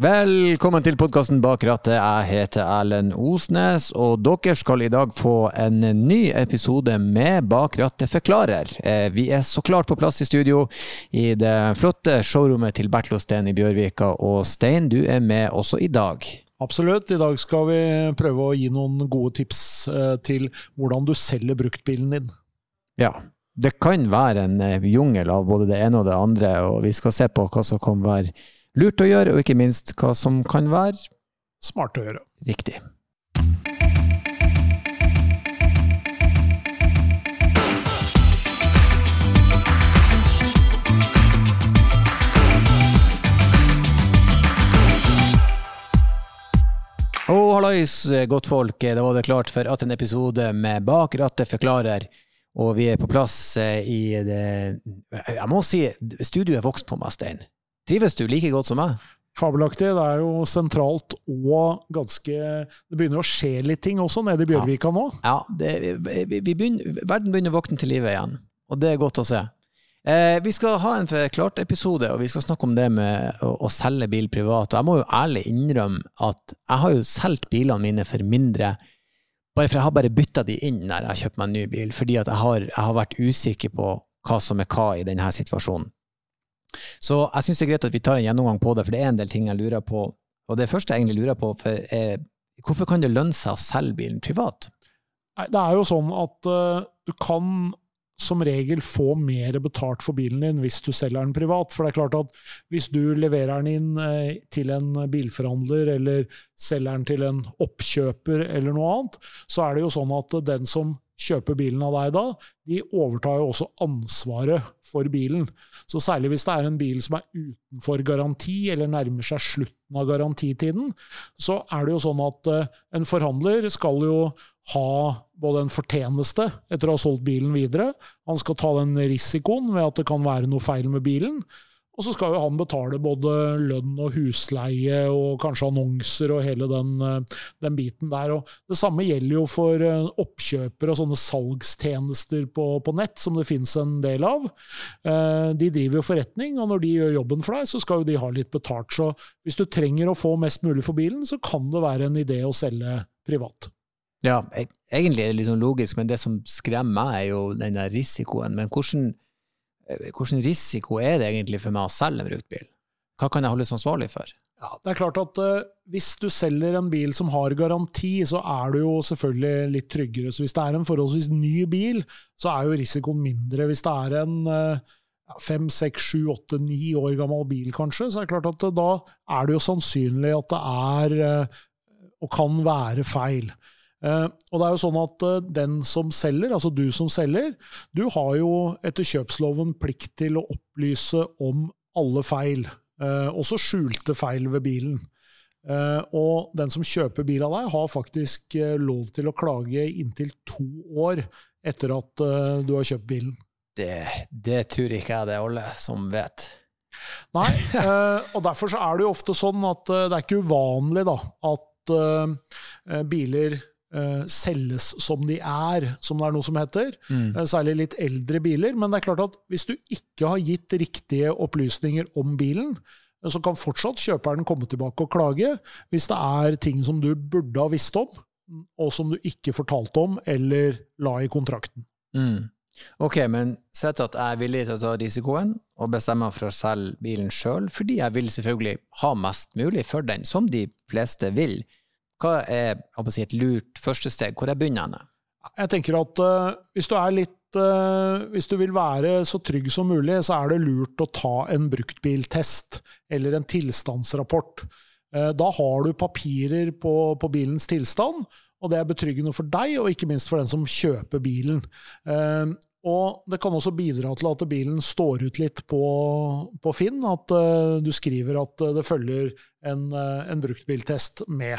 Velkommen til podkasten Bak rattet. Jeg heter Erlend Osnes, og dere skal i dag få en ny episode med Bak rattet forklarer. Eh, vi er så klart på plass i studio i det flotte showrommet til Steen i Bjørvika. Og Stein, du er med også i dag. Absolutt. I dag skal vi prøve å gi noen gode tips eh, til hvordan du selger bruktbilen din. Ja. Det kan være en eh, jungel av både det ene og det andre, og vi skal se på hva som kan være lurt å gjøre, og ikke minst hva som kan være Smart å gjøre. riktig. Oh, hallais, godt folk. Da var det klart for at en episode med Bak rattet forklarer. Og vi er på plass eh, i det Jeg må si, studioet vokste på meg, Stein. Trives du like godt som meg? Fabelaktig. Det er jo sentralt og ganske Det begynner å skje litt ting også nede i Bjørvika nå. Ja, det, vi, vi begynner, verden begynner å våkne til live igjen, og det er godt å se. Eh, vi skal ha en Forklart-episode, og vi skal snakke om det med å, å, selge bil privat. Og jeg må jo ærlig innrømme at jeg har jo solgt bilene mine for mindre, bare for jeg har bare bytta de inn når jeg har kjøpt meg en ny bil, fordi at jeg har, jeg har vært usikker på hva som er hva i denne situasjonen. Så jeg syns det er greit at vi tar en gjennomgang på det, for det er en del ting jeg lurer på. Og det første jeg egentlig lurer på, er hvorfor kan det lønne seg å selge bilen privat? Nei, det er jo sånn at uh, du kan som regel få mer betalt for bilen din hvis du selger den privat. For det er klart at hvis du leverer den inn uh, til en bilforhandler, eller selger den til en oppkjøper eller noe annet, så er det jo sånn at den som kjøper bilen av deg da, de overtar jo også ansvaret for bilen. Så særlig hvis det er en bil som er utenfor garanti, eller nærmer seg slutten av garantitiden, så er det jo sånn at en forhandler skal jo ha både en fortjeneste etter å ha solgt bilen videre, han skal ta den risikoen ved at det kan være noe feil med bilen, og så skal jo han betale både lønn og husleie og kanskje annonser og hele den, den, biten der. Og det samme gjelder jo for oppkjøpere og sånne salgstjenester på, på nett, som det finnes en del av. De driver jo forretning, og når de gjør jobben for deg, så skal jo de ha litt betalt. Så hvis du trenger å få mest mulig for bilen, så kan det være en idé å selge privat. Ja, egentlig er det sånn logisk, men det som skremmer meg, er jo den der risikoen. Men hvordan hvilken risiko er det egentlig for meg å selge en brukt bil? Hva kan jeg holdes ansvarlig for? Ja, det er klart at uh, Hvis du selger en bil som har garanti, så er du jo selvfølgelig litt tryggere. Så Hvis det er en forholdsvis ny bil, så er jo risikoen mindre. Hvis det er en uh, fem, seks, sju, åtte, ni år gammel bil, kanskje, så er det klart at uh, da er det jo sannsynlig at det er og kan være feil. Uh, og det er jo sånn at uh, den som selger, altså du som selger, du har jo etter kjøpsloven plikt til å opplyse om alle feil, uh, også skjulte feil ved bilen. og den som kjøper bil av deg, har faktisk lov til å klage inntil to år etter at du har kjøpt bilen. Det, det tror ikke jeg det er alle som vet. Nei, og derfor så er det jo ofte sånn at det er ikke uvanlig da, at biler Uh, selges som de er, som det er noe som heter. Mm. Uh, særlig litt eldre biler. Men det er klart at hvis du ikke har gitt riktige opplysninger om bilen, uh, så kan fortsatt kjøperen komme tilbake og klage hvis det er ting som du burde ha visst om, og som du ikke fortalte om eller la i kontrakten. Mm. Ok, men sett at jeg er villig til å ta risikoen og bestemme for å selge bilen sjøl, fordi jeg vil selvfølgelig ha mest mulig for den, som de fleste vil. Hva er si, et lurt første steg? Hvor er begynner jeg? Tenker at uh, hvis du er litt uh, Hvis du vil være så trygg som mulig, så er det lurt å ta en bruktbiltest eller en tilstandsrapport. Uh, da har du papirer på, på, bilens tilstand, og det er betryggende for deg, og ikke minst for den som kjøper bilen. Og det kan også bidra til at bilen står ut litt på, på Finn, at du skriver at det følger en, en bruktbiltest med.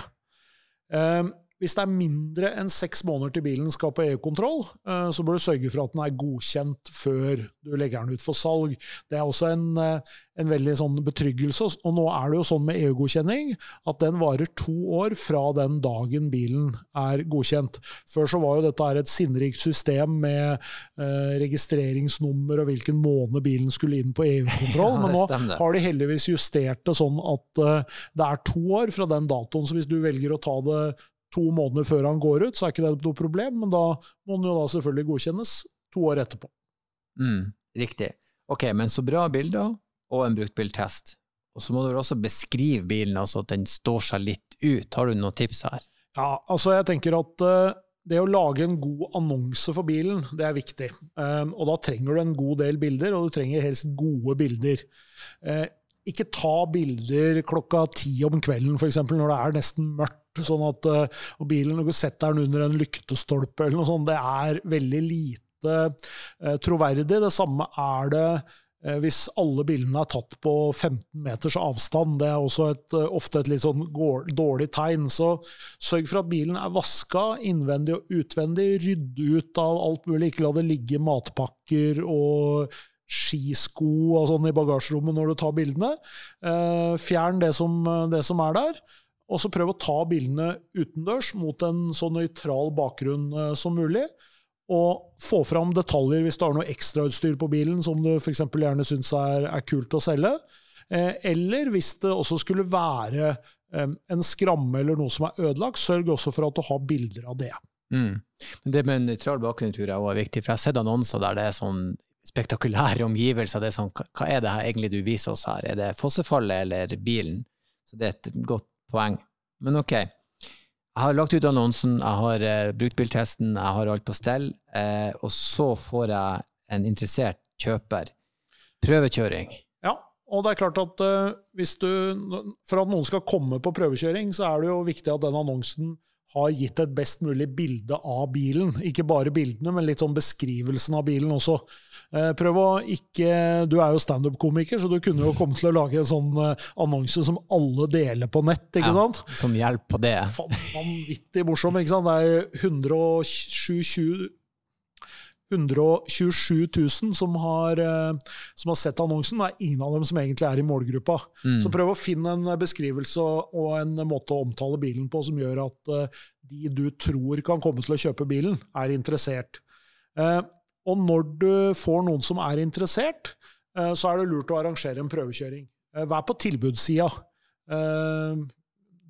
Um, hvis det er mindre enn seks måneder til bilen skal på EU-kontroll, eh, så bør du sørge for at den er godkjent før du legger den ut for salg. Det er også en, eh, en veldig sånn betryggelse. Og nå er det jo sånn med EU-godkjenning at den varer to år fra den dagen bilen er godkjent. Før så var jo dette et sinnrikt system med eh, registreringsnummer og hvilken måned bilen skulle inn på EU-kontroll, Ja, men nå stemmer. har de heldigvis justert det sånn at eh, det er to år fra den datoen. Så hvis du velger å ta det to måneder før han går ut, så er ikke det noe problem, men da må den jo da selvfølgelig godkjennes to år etterpå. Mm, riktig. Ok, men så bra bilder og en bruktbiltest. Og så må du også beskrive bilen, altså at den står seg litt ut. Har du noen tips her? Ja, altså jeg tenker at uh, det å lage en god annonse for bilen, det er viktig. Um, og da trenger du en god del bilder, og du trenger helst gode bilder. Uh, ikke ta bilder klokka ti om kvelden, f.eks. når det er nesten mørkt. Sånn at eh, og bilen, og setter den under en lyktestolpe eller noe sånt. Det er veldig lite eh, troverdig. Det samme er det eh, hvis alle bilene er tatt på 15 meters avstand. Det er også et, ofte et litt sånn dårlig tegn. Så sørg for at bilen er vaska innvendig og utvendig. Rydd ut av alt mulig. Ikke la det ligge matpakker og skisko og sånn i bagasjerommet når du tar bildene. Fjern det som, det som er der. Og så prøv å ta bildene utendørs mot en så nøytral bakgrunn eh, som mulig. Og få fram detaljer hvis du har noe ekstrautstyr på bilen som du f.eks. gjerne syns er, er kult å selge. Eh, eller hvis det også skulle være eh, en skramme eller noe som er ødelagt, sørg også for at du har bilder av det. Mm. Men det med en nøytral bakgrunn tror jeg også er viktig, for jeg har sett annonser der det er sånn spektakulære omgivelser. Det er sånn, hva er det her egentlig du viser oss her? Er det fossefallet eller bilen? Så det er et godt poeng. Men ok, jeg har lagt ut annonsen, jeg har eh, brukt biltesten, jeg har alt på stell, eh, og så får jeg en interessert kjøper. Prøvekjøring. Ja, og det er klart at eh, hvis du, for at noen skal komme på prøvekjøring, så er det jo viktig at den annonsen har gitt et best mulig bilde av bilen. Ikke bare bildene, men litt sånn beskrivelsen av bilen også. Eh, Prøv å ikke Du er jo standup-komiker, så du kunne jo komme til å lage en sånn eh, annonse som alle deler på nett, ikke Ja, sant? Som hjelp på det. Fan, vanvittig morsom, ikke sant? Det er 127 127 000 som har, eh, som har sett annonsen. Det er ingen av dem som egentlig er i målgruppa. Mm. Så prøv å finne en beskrivelse og en måte å omtale bilen på som gjør at eh, de du tror kan komme til å kjøpe bilen, er interessert. Eh, Og når du får noen som er interessert, eh, så er det lurt å arrangere en prøvekjøring. Eh, Vær på tilbudssida. Eh,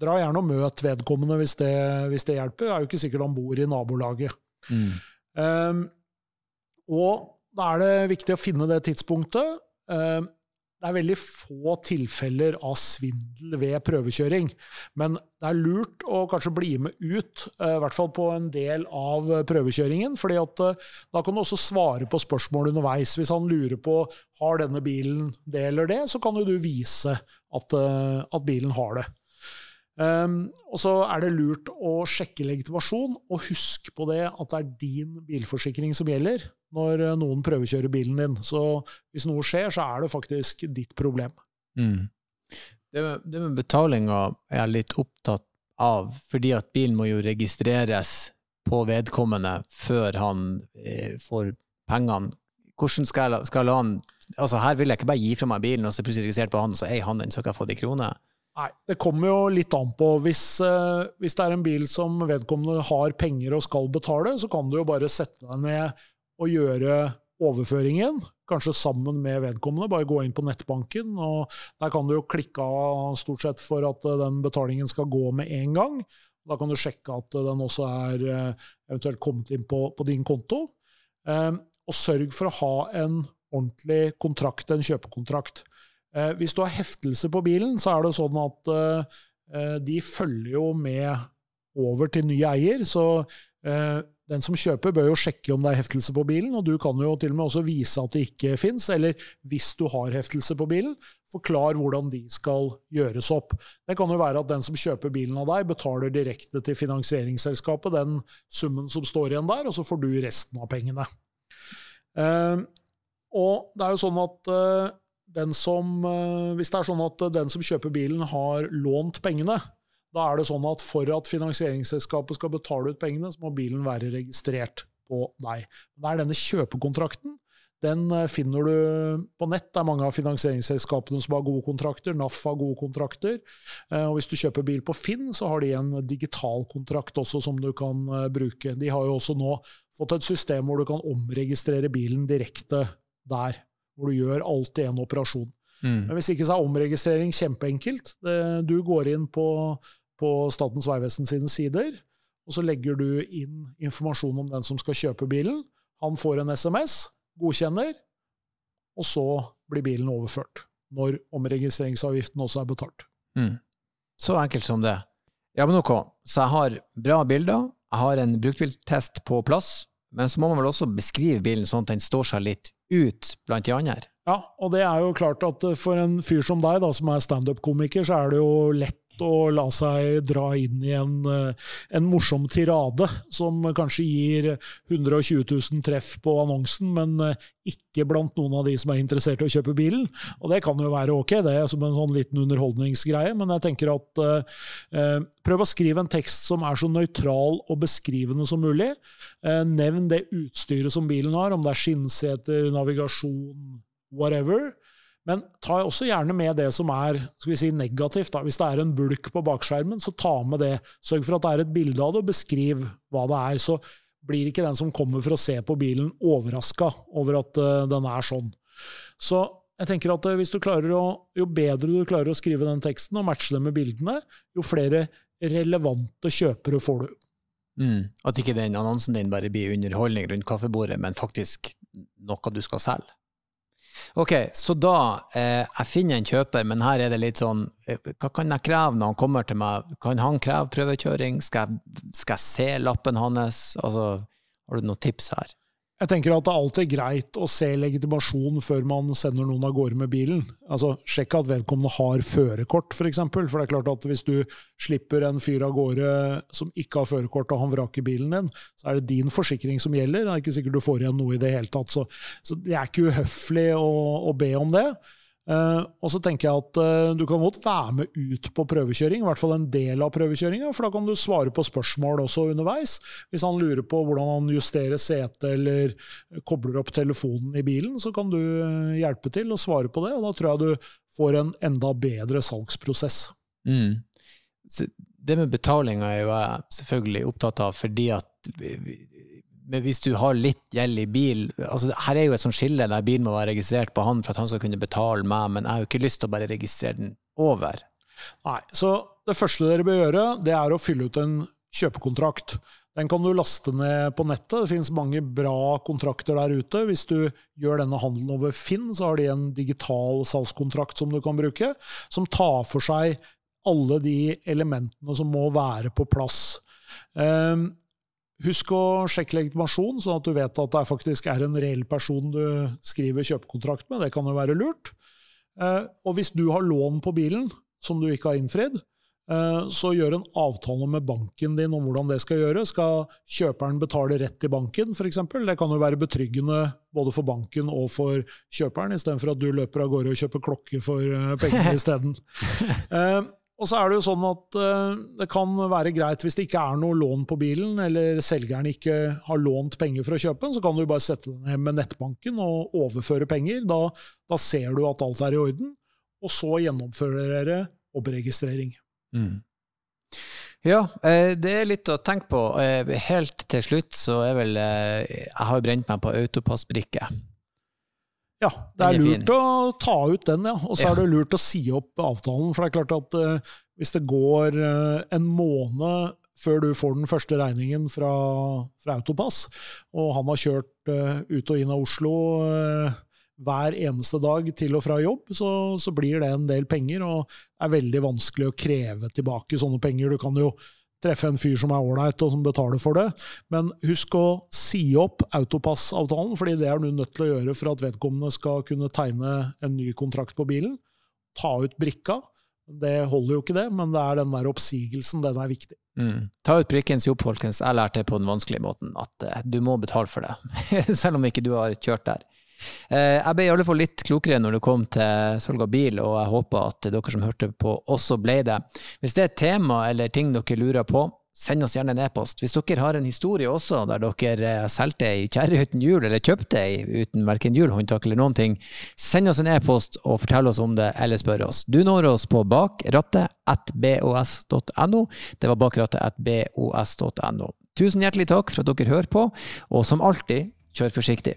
Dra gjerne og møt vedkommende hvis det, hvis det hjelper. Det er jo ikke sikkert han bor i nabolaget. Mm. Og da er det viktig å finne det tidspunktet. Um, det er veldig få tilfeller av svindel ved prøvekjøring, men det er lurt å kanskje bli med ut, eh, i hvert fall på en del av eh, prøvekjøringen, fordi at eh, da kan du også svare på spørsmål underveis. Hvis han lurer på har denne bilen det eller det, så kan jo du vise at, eh, at bilen har det. Um, og så er det lurt å sjekke legitimasjon, og husk på det at det er din bilforsikring som gjelder når eh, noen prøvekjører bilen din. Så hvis noe skjer, så er det faktisk ditt problem. Mm. Det, med, det med betalinga er jeg litt opptatt av, fordi at bilen må jo registreres på vedkommende før han eh, får pengene. Hvordan skal skal han Altså, her vil jeg ikke bare gi fra meg bilen, og så plutselig registrert på han, og så eier han den, så kan jeg få de kroner. Nei, det kommer jo litt an på. Hvis, eh, hvis det er en bil som vedkommende har penger og skal betale, så kan du jo bare sette deg ned og gjøre overføringen, kanskje sammen med vedkommende. Bare gå inn på nettbanken, og der kan du jo klikke av stort sett for at eh, den betalingen skal gå med en gang. Da kan du sjekke at eh, den også er eh, eventuelt kommet inn på, på din konto. Eh, Og sørg for å ha en ordentlig kontrakt, en kjøpekontrakt. Eh, Hvis du har heftelse på bilen, så er det sånn at eh, eh, de følger jo med over til ny eier, så eh, den som kjøper bør jo sjekke om det er heftelse på bilen, og du kan jo til og med også vise at det ikke fins, eller hvis du har heftelse på bilen, forklar hvordan de skal gjøres opp. Det kan jo være at den som kjøper bilen av deg, betaler direkte til finansieringsselskapet den summen som står igjen der, og så får du resten av pengene. Eh, og det er jo sånn at eh, den som, eh, hvis det er sånn at den som kjøper bilen har lånt pengene, Da er det sånn at For at finansieringsselskapet skal betale ut pengene, så må bilen være registrert på deg. Det er denne kjøpekontrakten. Den eh, finner du på nett. Det er mange av finansieringsselskapene som har gode kontrakter. NAF har gode kontrakter. Eh, og Hvis du kjøper bil på Finn, så har de en digital kontrakt også som du kan bruke. De har jo også nå fått et system hvor du kan omregistrere bilen direkte der. Hvor du gjør alt i en operasjon. Mm. Men hvis ikke så er omregistrering kjempeenkelt. Du går inn på, på Statens vegvesen sine sider, og så legger du inn informasjon om den som skal kjøpe bilen. Han får en SMS, godkjenner, og så blir bilen overført. Når omregistreringsavgiften også er betalt. Mm. Så enkelt som det. Ja, men ok, så jeg har bra bilder, jeg har en bruktbiltest på plass, men så må man vel også beskrive bilen sånn at den står seg litt ut blant de andre? Ja, og det er jo klart at for en fyr som deg, da, som er standup-komiker, så er det jo lett å la seg dra inn i en, eh, en, morsom tirade som kanskje gir 120 000 treff på annonsen, men eh, ikke blant noen av de som er interessert i å kjøpe bilen. Og det kan jo være ok, det er som en sånn liten underholdningsgreie, men jeg tenker at eh, prøv å skrive en tekst som er så nøytral og beskrivende som mulig. Eh, nevn det utstyret som bilen har, om det er skinnseter, navigasjon, whatever. Men ta også gjerne med det som er skal vi si, negativt. Da. Hvis det er en bulk på bakskjermen, så ta med det. Sørg for at det er et bilde av det, og beskriv hva det er. Så blir ikke den som kommer for å se på bilen, overraska over at uh, den er sånn. Så jeg tenker at uh, å, Jo bedre du klarer å skrive den teksten og matche det med bildene, jo flere relevante kjøpere får du. Mm. At ikke den annonsen din bare blir underholdning rundt kaffebordet, men faktisk noe du skal selge. Ok, så da eh, Jeg finner en kjøper, men her er det litt sånn eh, Hva kan jeg kreve når han kommer til meg? Kan han kreve prøvekjøring? Skal jeg, skal jeg se lappen hans? Altså, har du noen tips her? Jeg tenker at det alltid er greit å se legitimasjon før man sender noen av gårde med bilen. Altså, Sjekk at vedkommende har førerkort, f.eks. For, eksempel. for det er klart at hvis du slipper en fyr av gårde som ikke har førerkort, og han vraker bilen din, så er det din forsikring som gjelder. Det er ikke sikkert du får igjen noe i det hele tatt. Så, så det er ikke uhøflig å, å be om det. Uh, og så tenker jeg at uh, du kan godt være med ut på prøvekjøring, i hvert fall en del av prøvekjøringa, for da kan du svare på spørsmål også underveis. Hvis han lurer på hvordan han justerer setet eller kobler opp telefonen i bilen, så kan du uh, hjelpe til å svare på det, og da tror jeg du får en enda bedre salgsprosess. Mm. det med betalinga er jo jeg selvfølgelig opptatt av, fordi at men hvis du har litt gjeld i bil altså Her er jo et sånt skille der bilen må være registrert på han for at han skal kunne betale meg, men jeg har jo ikke lyst til å bare registrere den over. Nei, så det første dere bør gjøre, det er å fylle ut en kjøpekontrakt. Den kan du laste ned på nettet. Det finnes mange bra kontrakter der ute. Hvis du gjør denne handelen over Finn, så har de en digital salgskontrakt som du kan bruke, som tar for seg alle de elementene som må være på plass. Um, Husk å sjekke legitimasjon, sånn at du vet at det faktisk er en reell person du skriver kjøpekontrakt med. Det kan jo være lurt. Eh, og hvis du har lån på bilen som du ikke har innfridd, eh, så gjør en avtale med banken din om hvordan det skal gjøres. Skal kjøperen betale rett til banken, f.eks.? Det kan jo være betryggende både for banken og for kjøperen, istedenfor at du løper av gårde og kjøper klokke for eh, pengene isteden. Og så er det jo sånn at uh, det kan være greit hvis det ikke er noe lån på bilen, eller selgeren ikke har lånt penger for å kjøpe den, så kan du bare sette den hjem med nettbanken og overføre penger. Da, da, ser du at alt er i orden, og så gjennomfører dere oppregistrering. Mm. Ja, eh, det er litt å tenke på. Eh, helt til slutt så er vel Jeg har brent meg på autopassbrikke. Ja, det er lurt å ta ut den, ja. Og så er det lurt å si opp avtalen. For det er klart at uh, hvis det går uh, en måned før du får den første regningen fra, fra Autopass, og han har kjørt uh, ut og inn av Oslo hver eneste dag til og fra jobb, så, så, blir det en del penger, og det er veldig vanskelig å kreve tilbake sånne penger. Du kan jo treffe en fyr som er ålreit og som betaler for det. Men husk å si opp autopassavtalen, fordi det er du nødt til å gjøre for at vedkommende skal kunne tegne en ny kontrakt på bilen. Ta ut brikka. Det holder jo ikke det, men det er den der oppsigelsen, den er viktig. Mm. Ta ut brikken, si opp, folkens. Jeg lærte det på den vanskelige måten, at uh, du må betale for det. Selv om ikke du har kjørt der. Eh, jeg ble i alle fall litt klokere når det kom til salg av bil, og jeg håper at dere som hørte på, også ble det. Hvis det er et tema eller ting dere lurer på, send oss gjerne en e-post. Hvis dere har en historie også der dere eh, solgte ei kjerre uten hjul, eller kjøpte ei uten verken hjul, håndtak eller noen ting, send oss en e-post og fortell oss om det, eller spør oss. Du når oss på bakrattet.bos.no. Det var bakrattet.bos.no. Tusen hjertelig takk for at dere hører på, og som alltid, kjør forsiktig.